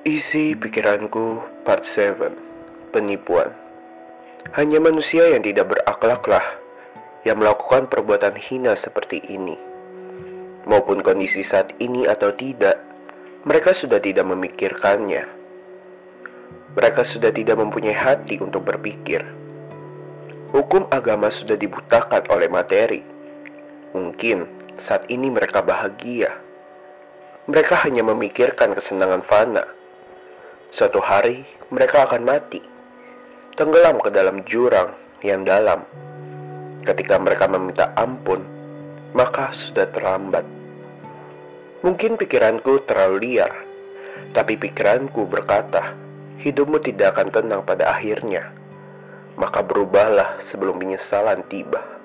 Isi pikiranku part 7 Penipuan Hanya manusia yang tidak berakhlaklah yang melakukan perbuatan hina seperti ini. Maupun kondisi saat ini atau tidak, mereka sudah tidak memikirkannya. Mereka sudah tidak mempunyai hati untuk berpikir. Hukum agama sudah dibutakan oleh materi. Mungkin saat ini mereka bahagia. Mereka hanya memikirkan kesenangan fana. Suatu hari mereka akan mati, tenggelam ke dalam jurang yang dalam. Ketika mereka meminta ampun, maka sudah terlambat. Mungkin pikiranku terlalu liar, tapi pikiranku berkata, hidupmu tidak akan tenang pada akhirnya. Maka berubahlah sebelum penyesalan tiba.